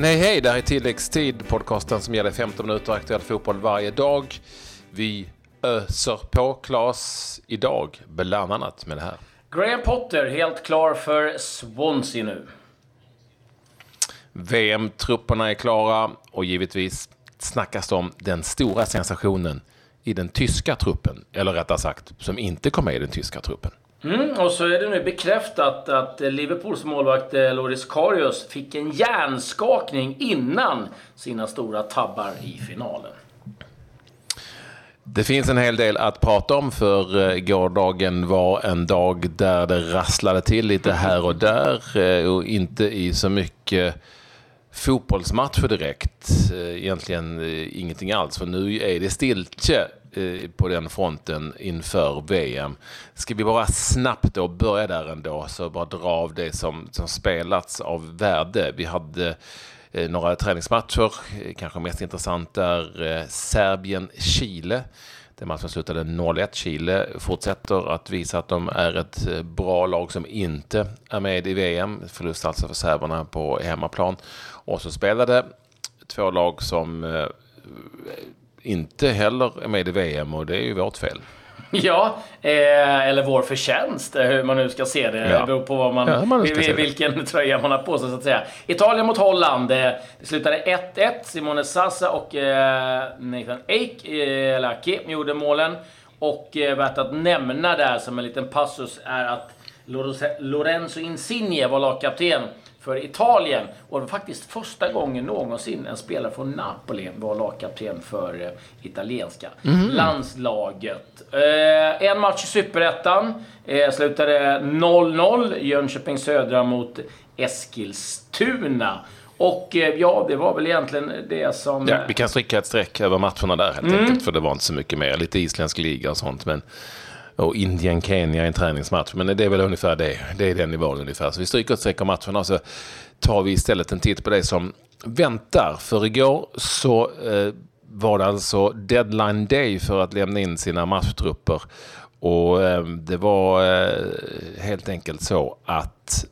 men hej hej, det här är Tilläggstid, podcasten som dig 15 minuter aktuell fotboll varje dag. Vi öser på Klas idag, bland annat med det här. Graham Potter helt klar för Swansea nu. VM-trupperna är klara och givetvis snackas det om den stora sensationen i den tyska truppen, eller rättare sagt, som inte kom med i den tyska truppen. Mm, och så är det nu bekräftat att Liverpools målvakt eh, Loris Karius fick en hjärnskakning innan sina stora tabbar i finalen. Det finns en hel del att prata om för eh, gårdagen var en dag där det rasslade till lite här och där eh, och inte i så mycket fotbollsmatcher direkt. Egentligen ingenting alls, för nu är det stiltje Eh, på den fronten inför VM. Ska vi bara snabbt då börja där ändå, så bara dra av det som, som spelats av värde. Vi hade eh, några träningsmatcher, eh, kanske mest intressant är Serbien-Chile. Den matchen slutade 0-1. Chile fortsätter att visa att de är ett bra lag som inte är med i VM. Förlust alltså för serberna på hemmaplan. Och så spelade två lag som inte heller är med i VM och det är ju vårt fel. Ja, eh, eller vår förtjänst, eh, hur man nu ska se det. Ja. Det beror på vad man, ja, man vilken tröja man har på sig, så att säga. Italien mot Holland. Eh, det slutade 1-1. Simone Sassa och eh, Nathan Ake, eh, eller Ake, gjorde målen. Och eh, värt att nämna där som en liten passus är att Lorenzo Insigne var lagkapten för Italien. Och det var faktiskt första gången någonsin en spelare från Napoli var lagkapten för eh, italienska mm. landslaget. Eh, en match i Superettan. Eh, slutade 0-0. Jönköping Södra mot Eskilstuna. Och eh, ja, det var väl egentligen det som... Ja, vi kan stryka ett streck över matcherna där helt mm. enkelt. För det var inte så mycket mer. Lite isländsk liga och sånt. Men och Indien-Kenya i en träningsmatch. Men det är väl ungefär det. Det är den nivån ungefär. Så vi stryker och sträcker matchen och så tar vi istället en titt på det som väntar. För igår så eh, var det alltså deadline day för att lämna in sina matchtrupper. Och eh, det var eh, helt enkelt så att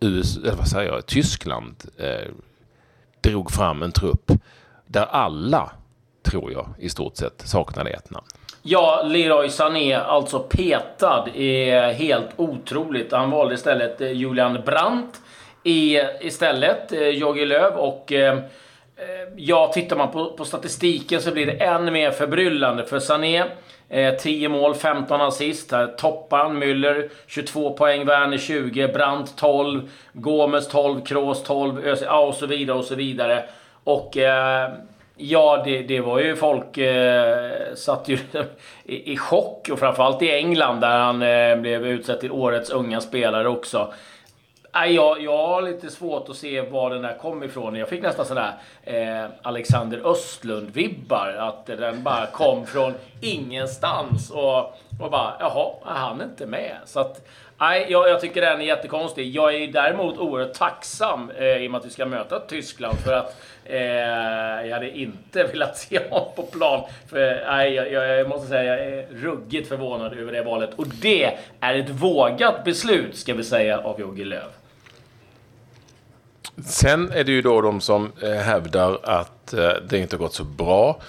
US, eller vad säger jag, Tyskland eh, drog fram en trupp där alla, tror jag, i stort sett saknade ett namn. Ja, Leroy Sané, alltså petad, är helt otroligt. Han valde istället eh, Julian Brandt i, istället, eh, Jogi Löw. Och eh, eh, ja, tittar man på, på statistiken så blir det än mer förbryllande. För Sané, eh, 10 mål, 15 assist. Här toppar han. Müller 22 poäng, Werner 20, Brandt 12, Gomes 12, Kroos 12, ja, och så vidare och så vidare. Och eh, Ja, det, det var ju folk eh, satt ju i, i chock och framförallt i England där han eh, blev utsedd till årets unga spelare också. Nej, jag, jag har lite svårt att se var den där kom ifrån. Jag fick nästan sådär eh, Alexander Östlund-vibbar. Att den bara kom från ingenstans. Och, och bara, jaha, är han inte med? Så att, nej, jag, jag tycker den är jättekonstig. Jag är däremot oerhört tacksam eh, i och med att vi ska möta Tyskland. För att Eh, jag hade inte velat se honom på plan. För, nej, jag, jag, måste säga jag är ruggigt förvånad över det valet. Och det är ett vågat beslut, ska vi säga, av Jogi Löw. Sen är det ju då de som eh, hävdar att eh, det inte gått så bra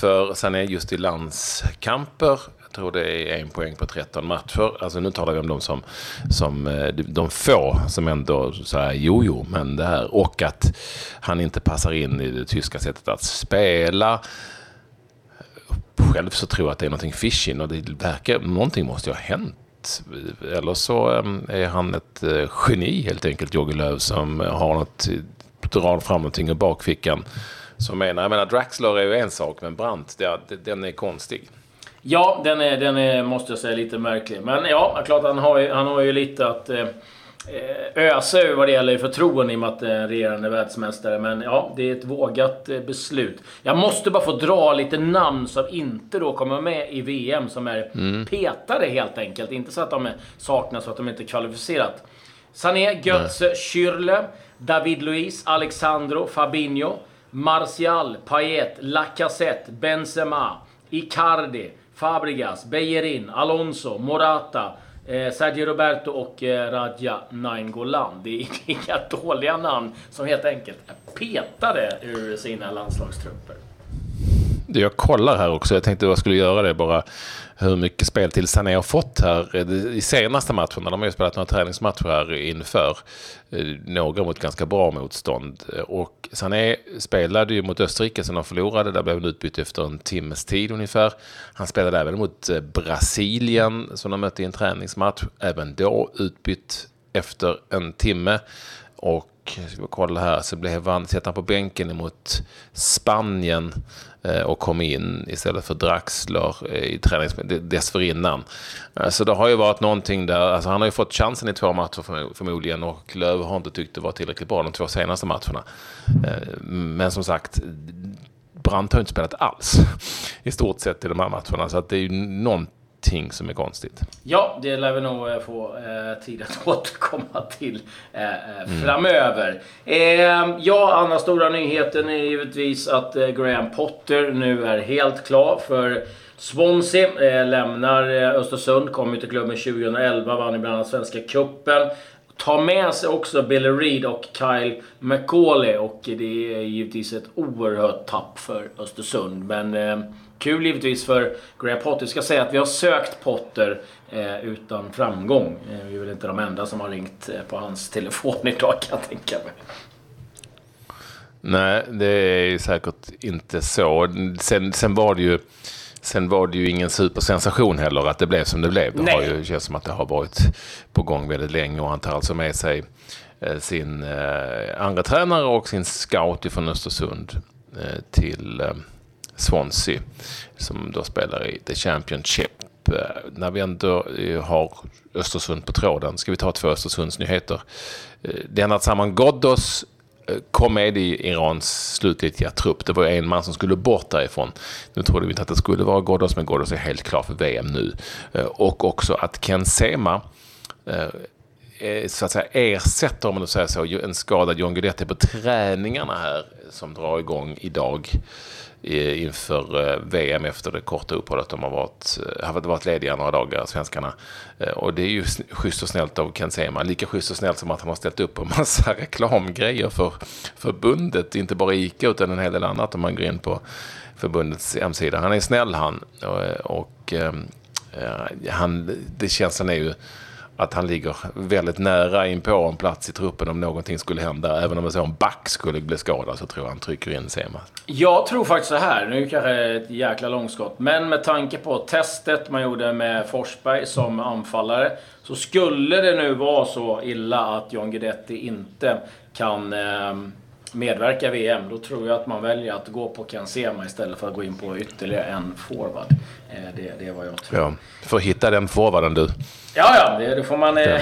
för Sané just i landskamper tror det är en poäng på 13 matcher. Alltså nu talar vi om de som, som eh, de få som ändå säger jo, jo, men det här. Och att han inte passar in i det tyska sättet att spela. Själv så tror jag att det är någonting fishy och det verkar, någonting måste ju ha hänt. Eller så ehm, är han ett eh, geni helt enkelt, Jogge Löw, som har något, drar fram någonting ur bakfickan. Som menar, jag menar Draxler är ju en sak, men Brandt, den är konstig. Ja, den är, den är, måste jag säga, lite märklig. Men ja, klart han har ju, han har ju lite att eh, ösa över vad det gäller förtroende i och med att det är en regerande världsmästare. Men ja, det är ett vågat eh, beslut. Jag måste bara få dra lite namn som inte då kommer med i VM, som är mm. petade helt enkelt. Inte så att de saknas så att de inte är kvalificerat. Sané, Götze, Schürrle, David Luiz, Alexandro, Fabinho, Martial, Payet, Lacazette, Benzema, Icardi, Fabregas, Bejerin, Alonso, Morata, Eh, Sergio Roberto och eh, Radja Nainggolan. Det är inga dåliga namn som helt enkelt är petade ur sina landslagstrupper. Jag kollar här också. Jag tänkte att jag skulle göra det bara hur mycket speltid Sané har fått här i senaste matcherna. De har ju spelat några träningsmatcher här inför. Eh, några mot ganska bra motstånd. Och Sané spelade ju mot Österrike som de förlorade. Där blev han utbytt efter en timmes tid ungefär. Han spelade även mot eh, Brasilien som de mötte i en träningsmatch. Även då utbytt efter en timme. Och ska vi kolla här, så blev han, satt han på bänken mot Spanien Eh, och kom in istället för Draxler eh, i tränings dessförinnan. Eh, så det har ju varit någonting där, alltså han har ju fått chansen i två matcher förmodligen och Löv har inte tyckt det var tillräckligt bra de två senaste matcherna. Eh, men som sagt, Brandt har inte spelat alls i stort sett i de här matcherna. Så att det är ju någonting någonting som är konstigt. Ja, det lär vi nog eh, få eh, tid att återkomma till eh, mm. framöver. Eh, ja, andra stora nyheten är givetvis att eh, Graham Potter nu är helt klar för Swansea. Eh, lämnar eh, Östersund, kom ju till klubben 2011, vann ju bland annat Svenska Cupen. Tar med sig också Billy Reed och Kyle McCauley och det är givetvis ett oerhört tapp för Östersund. Men eh, Kul givetvis för Graham Potter. Jag ska säga att vi har sökt Potter eh, utan framgång. Eh, vi är väl inte de enda som har ringt eh, på hans telefon idag kan jag tänka mig. Nej, det är säkert inte så. Sen, sen var det ju... Sen var det ju ingen supersensation heller att det blev som det blev. Det Nej. har ju känns som att det har varit på gång väldigt länge och han tar alltså med sig eh, sin eh, andra tränare och sin scout från Östersund eh, till eh, Swansea som då spelar i The Championship. Eh, när vi ändå har Östersund på tråden ska vi ta två Östersundsnyheter. Eh, Lennart Saman Ghoddos kom med i Irans slutgiltiga trupp. Det var en man som skulle bort därifrån. Nu trodde vi inte att det skulle vara Ghoddos, men Ghoddos är helt klar för VM nu. Eh, och också att Ken Sema eh, så att säga ersätter, om man säger så, en skadad John Guidetti på träningarna här som drar igång idag inför eh, VM efter det korta uppehållet. De har varit, eh, har varit lediga några dagar, svenskarna. Eh, och det är ju schysst och snällt av Ken Sema. Lika schysst och snällt som att han har ställt upp en massa reklamgrejer för förbundet. Inte bara ICA utan en hel del annat om man går in på förbundets hemsida. Han är snäll han. Och, och han, det känslan är ju att han ligger väldigt nära in på en plats i truppen om någonting skulle hända. Även om en sån back skulle bli skadad så tror jag han trycker in Sema. Jag tror faktiskt så här. Nu kanske det är ett jäkla långskott. Men med tanke på testet man gjorde med Forsberg som anfallare. Så skulle det nu vara så illa att John Guidetti inte kan eh, medverka i VM, då tror jag att man väljer att gå på Ken Sema istället för att gå in på ytterligare en forward. Eh, det, det är vad jag tror. Ja, för att hitta den forwarden du. Ja, ja, det, då får man eh,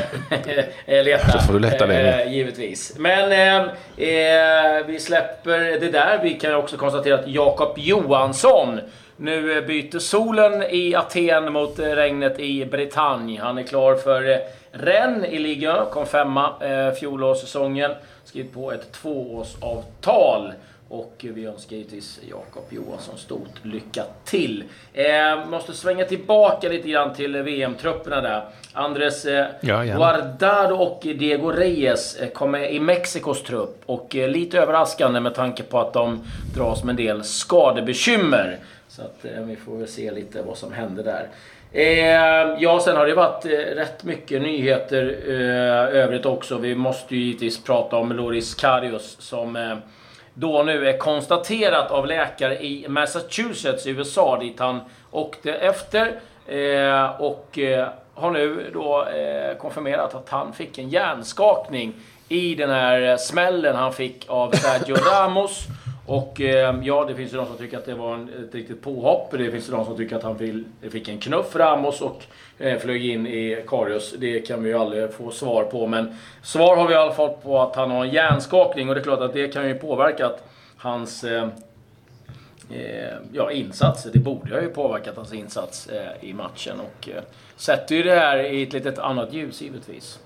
leta. Då får du leta länge. Eh, givetvis. Men eh, eh, vi släpper det där. Vi kan också konstatera att Jakob Johansson nu byter solen i Aten mot regnet i Bretagne. Han är klar för Rennes i Ligue kom femma eh, fjolårssäsongen. Skrivit på ett tvåårsavtal. Och vi önskar givetvis Jakob Johansson stort lycka till. Eh, måste svänga tillbaka lite grann till VM-trupperna där. Andres eh, ja, Guardado och Diego Reyes eh, kommer i Mexikos trupp. Och eh, lite överraskande med tanke på att de dras med en del skadebekymmer. Så att eh, vi får väl se lite vad som händer där. Eh, ja, sen har det varit eh, rätt mycket nyheter eh, övrigt också. Vi måste ju givetvis prata om Loris Karius som eh, då nu är konstaterat av läkare i Massachusetts i USA dit han åkte efter. Eh, och eh, har nu då eh, konfirmerat att han fick en hjärnskakning i den här eh, smällen han fick av Sergio Ramos. Och ehm, ja, det finns ju de som tycker att det var ett riktigt påhopp. Det finns ju de som tycker att han fick en knuff Ramos och eh, flög in i Karius. Det kan vi ju aldrig få svar på. Men svar har vi i alla fall på att han har en hjärnskakning och det är klart att det kan ju påverkat hans eh, ja, insats. Det borde ju påverkat hans insats eh, i matchen och eh, sätter ju det här i ett litet annat ljus givetvis.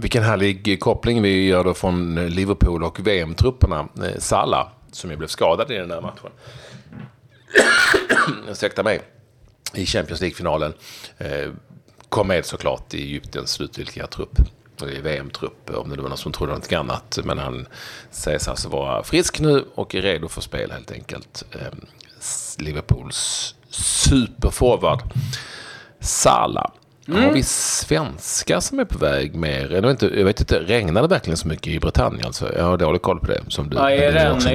Vilken härlig koppling vi gör då från Liverpool och VM-trupperna. Eh, Salah, som ju blev skadad i den här matchen. Ursäkta mig. I Champions League-finalen. Eh, kom med såklart i Egyptens slutgiltiga trupp. Eh, I VM-trupp, om det var någon som trodde något annat. Men han sägs alltså vara frisk nu och är redo för spel helt enkelt. Liverpools superforward. Salah. Mm. Har vi svenskar som är på väg mer? Jag vet, inte, jag vet inte, regnar det verkligen så mycket i Britannien? Alltså, jag har dålig koll på det. Som du, ja, i Rennes. Jag,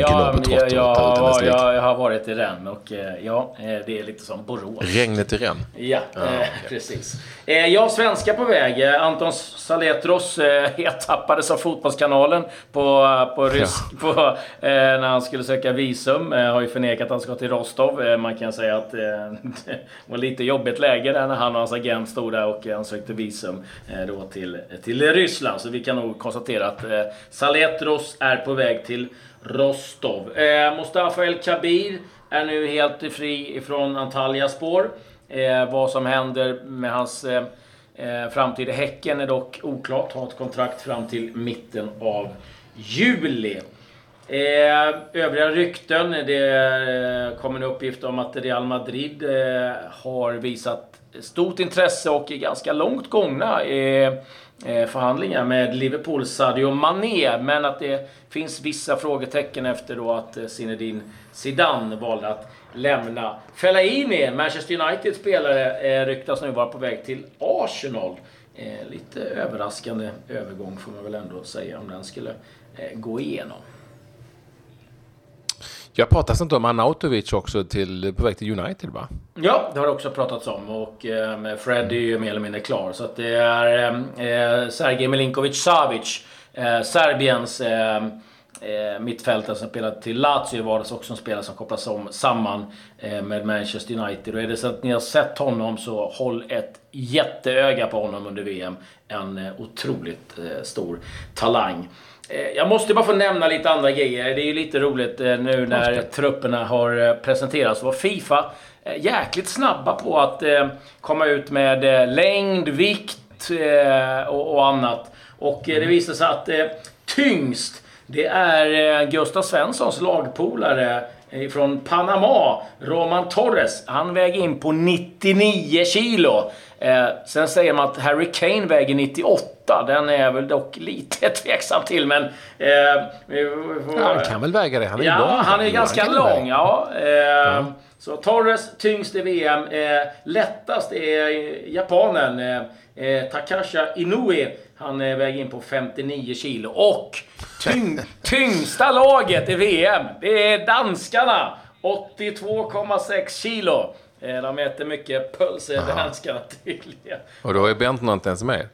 jag, jag, jag, har varit i Rennes och eh, ja, eh, det är lite som Borås. Regnet i Rennes? Ja, ja eh, okay. precis. Jag svenskar på väg. Anton Saletros eh, tappades av Fotbollskanalen på, på, rysk, ja. på när han skulle söka visum. Har ju förnekat att han ska till Rostov. Man kan säga att det var lite jobbigt läge där när han och hans agent stod där Eh, och ansökte visum eh, då till, till Ryssland. Så vi kan nog konstatera att eh, Saletros är på väg till Rostov. Mustafa El Kabir är nu helt fri ifrån Antalya spår. vad som händer med hans framtid i Häcken är dock oklart. Har ett kontrakt fram till mitten av juli. Eh, övriga rykten. Det eh, kommer en uppgift om att Real Madrid eh, har visat stort intresse och är ganska långt gångna i eh, förhandlingar med Liverpool, Sadio Mané. Men att det finns vissa frågetecken efter då att eh, Zinedine Zidane valde att lämna. Fellaini, Manchester Uniteds spelare, eh, ryktas nu vara på väg till Arsenal. Lite överraskande övergång får man väl ändå säga om den skulle gå igenom. Jag pratas inte om Arnautovic också till, på väg till United va? Ja, det har det också pratats om. Och eh, Fred är ju mer eller mindre klar. Så att det är eh, Sergej Milinkovic Savic, eh, Serbiens eh, eh, mittfältare som spelat till Lazio var det också en spelare som kopplas om samman eh, med Manchester United. Och är det så att ni har sett honom så håll ett jätteöga på honom under VM. En eh, otroligt eh, stor talang. Eh, jag måste bara få nämna lite andra grejer. Det är ju lite roligt eh, nu när trupperna har eh, presenterats. Var Fifa jäkligt snabba på att komma ut med längd, vikt och annat. Och det mm. visar sig att tyngst, det är Gustav Svenssons lagpolare från Panama, Roman Torres. Han väger in på 99 kilo. Eh, sen säger man att Harry Kane väger 98. Den är jag väl dock lite tveksam till, men... Eh, får, ja, han kan väl väga det? Han är ja, lång. han är ganska han lång. Ja. Eh, ja. Så Torres tyngst i VM. Eh, lättast är japanen eh, eh Takasha Inoue. Han eh, väger in på 59 kilo. Och tyng, tyngsta laget i VM, det är danskarna. 82,6 kilo. Eh, de äter mycket pölse, danskarna tydligen. Och då är Bentner inte ens med?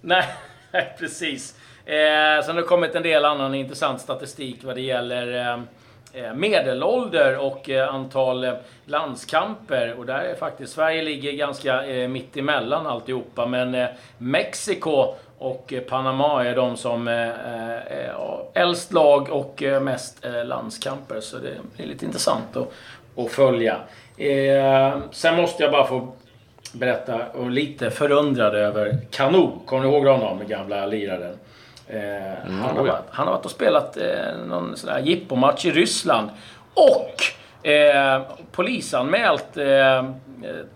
Nej, precis. Eh, sen har det kommit en del annan intressant statistik vad det gäller eh, eh Eh, medelålder och eh, antal eh, landskamper. Och där är faktiskt Sverige ligger ganska mitt emellan alltihopa. Men Mexiko och Panama är de som är äldst lag och mest landskamper. Så det är lite intressant att, att följa. Sen måste jag bara få berätta, och lite förundrad över Kanu. Kommer ni ihåg honom, den gamla liraren? Eh, mm, han, har varit, han har varit och spelat eh, någon sån här jippomatch i Ryssland. Och eh, polisanmält eh, ett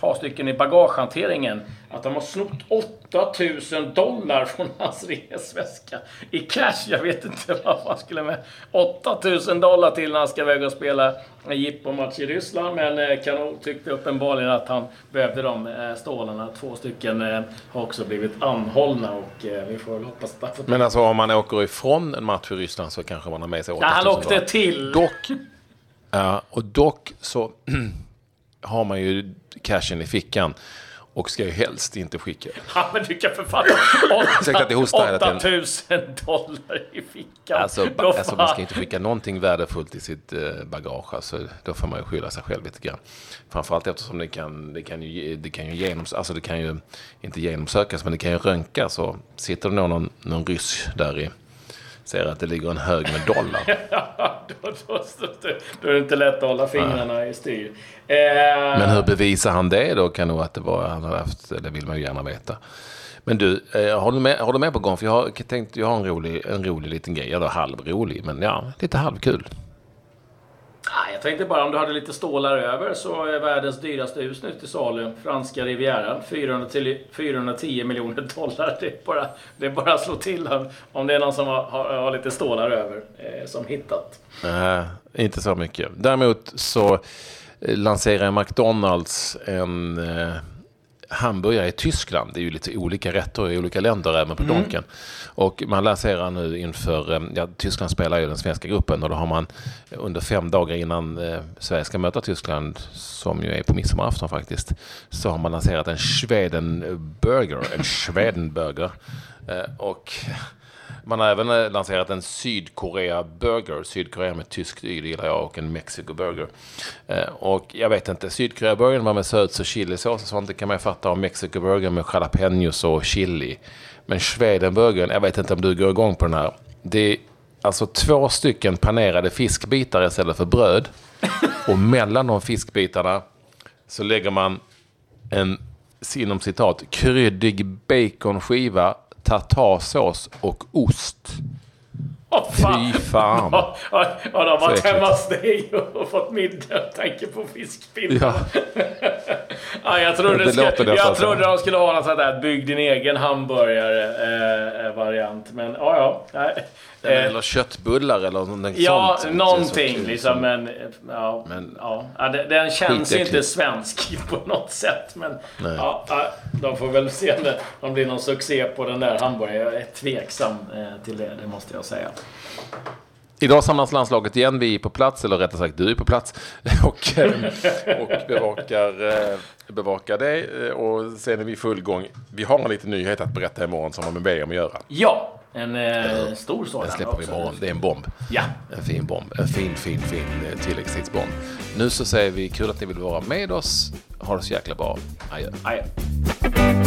par stycken i bagagehanteringen att de har snott 8000 dollar från hans resväska i cash. Jag vet inte vad man skulle med 8000 dollar till när han ska väga och spela en jippomatch i Ryssland. Men eh, Kanon tyckte uppenbarligen att han behövde de eh, stålarna. Två stycken eh, har också blivit anhållna och vi får väl hoppas att... Men alltså om man åker ifrån en match i Ryssland så kanske man har med sig 8000 dollar? Ja, han åkte till. Dock, ja, och dock så har man ju cashen i fickan. Och ska ju helst inte skicka. Ja, men du kan för fan... 8000 dollar i fickan. Alltså, alltså, man ska inte skicka någonting värdefullt i sitt eh, bagage. Alltså, då får man ju skylla sig själv lite grann. Framförallt eftersom det kan, det kan ju, det kan ju, genoms, alltså det kan ju inte genomsökas, men det kan ju röntgas. Sitter det någon, någon ryss där i ser att det ligger en hög med dollar. då, då, då, då, är det inte lätt att hålla fingrarna ja. i styr. Eh, Men hur bevisar han det då? Kan nog att det var han hade haft, det vill man ju gärna veta. Men du, eh, du med, du med på gång? För jag har tänkt, jag har en rolig, en rolig liten grej. Eller halvrolig, men ja, lite halvkul. Ah, jag tänkte bara om du hade lite stålar över så är världens dyraste hus nu till salu. Franska rivieran. 410, 410 miljoner dollar. Det är, bara, det är bara att slå till om- det är någon som har, har, har lite stålar över. Eh, som hittat. Nej, inte så mycket. Däremot så eh, lanserar McDonalds en eh, hamburgare i Tyskland. Det är ju lite olika rätter i olika länder även på Donken. Och man lanserar nu inför, eh, ja, Tyskland spelar ju den svenska gruppen och då har man under fem dagar innan eh, Sverige ska möta Tyskland, som ju är på midsommarafton faktiskt, så har man lanserat en Schwedenburger, en Schwedenburger. Eh, och man har även eh, lanserat en Sydkorea-burger. Sydkorea med tyskt y, det gillar jag, och en Mexico-burger. Eh, och jag vet inte, Sydkorea-burgern var med söts och chilisås och sånt. Det kan man ju fatta. Och Mexico-burgern med jalapenos och chili. Men Schwedenburgern, jag vet inte om du går igång på den här. Det är alltså två stycken panerade fiskbitar istället för bröd. Och mellan de fiskbitarna så lägger man en, inom citat, kryddig baconskiva, tartarsås och ost. Åh, Fy fan. Ja, ja, ja, de har varit hemma hos dig och fått middag och tänker på fiskpinnar. Ja, Ja, jag trodde, Det det skulle, nästan jag trodde de skulle ha något sånt där bygg din egen hamburgare-variant. men ja, ja. Nej. Eh, eller köttbullar eller någonting Ja, sånt. någonting liksom. som- Men, ja, Men- ja. Den känns ju inte svensk på något sätt. Men ja, ja, de får väl se om det, det blir någon succé på den där hamburgaren. Jag är tveksam eh, till det, det måste jag säga. Idag samlas landslaget igen. Vi är på plats, eller rättare sagt du är på plats. Och, eh, och bevakar, eh, bevakar. Eh, Och sen är vi i full gång. Vi har en liten nyhet att berätta imorgon som har med VM att göra. Ja, en eh, stor sådan Den släpper vi imorgon. Det är en bomb. Ja. En fin bomb. En fin, fin, fin eh, tilläggstidsbomb. Nu så säger vi kul att ni vill vara med oss. Ha det så jäkla bra. Adjö. Adjö.